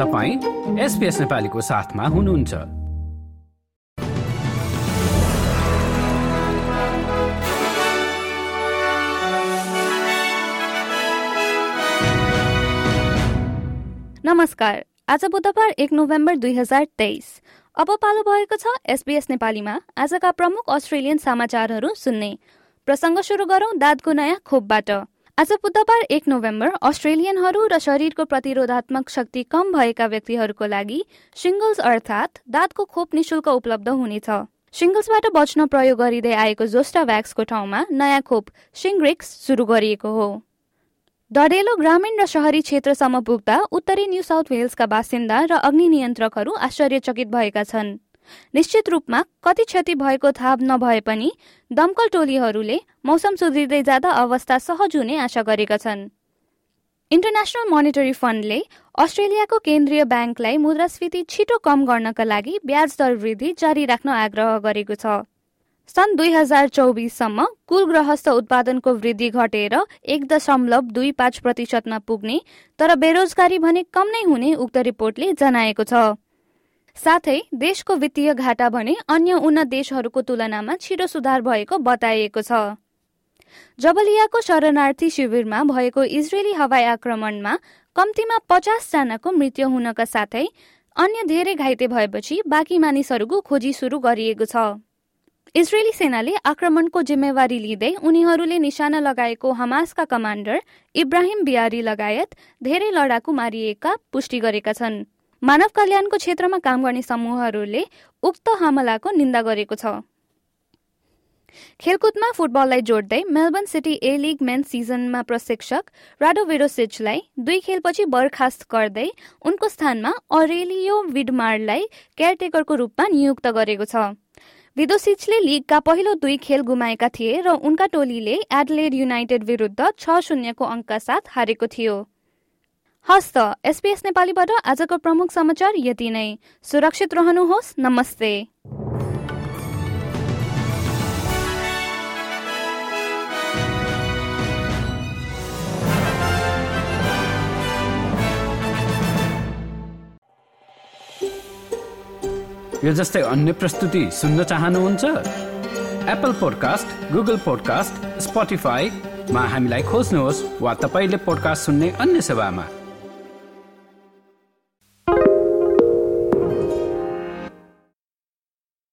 तपाईँ एसपिएस नेपालीको साथमा हुनुहुन्छ। नमस्कार। आज बुधबार एक नोभेम्बर दुई हजार तेइस। अब पालो भएको छ एसबीएस नेपालीमा। आजका प्रमुख अस्ट्रेलियन समाचारहरू सुन्ने। प्रसङ्ग सुरु गरौं दादको नयाँ खोपबाट। आज बुधबार एक नोभेम्बर अस्ट्रेलियनहरू र शरीरको प्रतिरोधात्मक शक्ति कम भएका व्यक्तिहरूको लागि सिङ्गल्स अर्थात् दाँतको खोप निशुल्क उपलब्ध हुनेछ। सिङ्गल्सबाट बच्न प्रयोग गरिँदै आएको जोस्टा भ्याक्सको ठाउँमा नयाँ खोप सिङ्ग्रिक्स सुरु गरिएको हो। डडेलो ग्रामीण र शहरी क्षेत्रसम्म पुग्दा उत्तरी न्यू साउथ वेल्सका बासिन्दा र अग्नि नियन्त्रकहरू आश्चर्यचकित भएका छन्। निश्चित रूपमा कति क्षति भएको थाहा नभए पनि दमकल टोलीहरूले मौसम सुध्रिँदै जाँदा अवस्था सहज हुने आशा गरेका छन्। इन्टरनेसनल मोनिटरी फन्डले अस्ट्रेलियाको केन्द्रीय ब्याङ्कलाई मुद्रास्फीति छिटो कम गर्नका लागि ब्याज दर वृद्धि जारी राख्न आग्रह गरेको छ। सन् दुई हजार चौबिससम्म कुल गृहस्थ उत्पादनको वृद्धि घटेर एक दशमलव दुई पाँच प्रतिशतमा पुग्ने तर बेरोजगारी भने कम नै हुने उक्त रिपोर्टले जनाएको छ। साथै देशको वित्तीय घाटा भने अन्य उन्नत देशहरूको तुलनामा छिटो सुधार भएको बताइएको छ। जबलियाको शरणार्थी शिविरमा भएको इजरायली हवाई आक्रमणमा कम्तीमा पचासजनाको मृत्यु हुनका साथै अन्य धेरै घाइते भएपछि बाँकी मानिसहरूको खोजी सुरु गरिएको छ। इजरायली सेनाले आक्रमणको जिम्मेवारी लिँदै उनीहरूले निशाना लगाएको हमासका कमान्डर इब्राहिम बियारी लगायत धेरै लडाकु मारिएका पुष्टि गरेका छन्। मानव कल्याणको क्षेत्रमा काम गर्ने समूहहरूले उक्त हमलाको निन्दा गरेको छ। खेलकुदमा फुटबललाई जोड्दै Melbourne City A League men सिजनमा प्रशिक्षक राडो विरोसिचलाई दुई खेलपछि बर्खास्त गर्दै उनको स्थानमा अरेलियो विडमारलाई केयरटेकरको रूपमा नियुक्त गरेको छ। विदोसिचले लिगका पहिलो दुई खेल गुमाएका थिए र उनका टोलीले एडलेड युनाइटेड विरुद्ध छ शून्यको अङ्कका साथ हारेको थियो। हस्त एसपीएस नेपालीबाट आजको प्रमुख समाचार यति नै। सुरक्षित रहनुहोस् नमस्ते। यो जस्तै अन्य प्रस्तुति सुन्न चाहनुहुन्छ? एप्पल पोडकास्ट गुगल पोडकास्ट स्पोटिफाईमा हामीलाई खोज्नुहोस् वा तपाईँले पोडकास्ट सुन्ने अन्य सेवामा।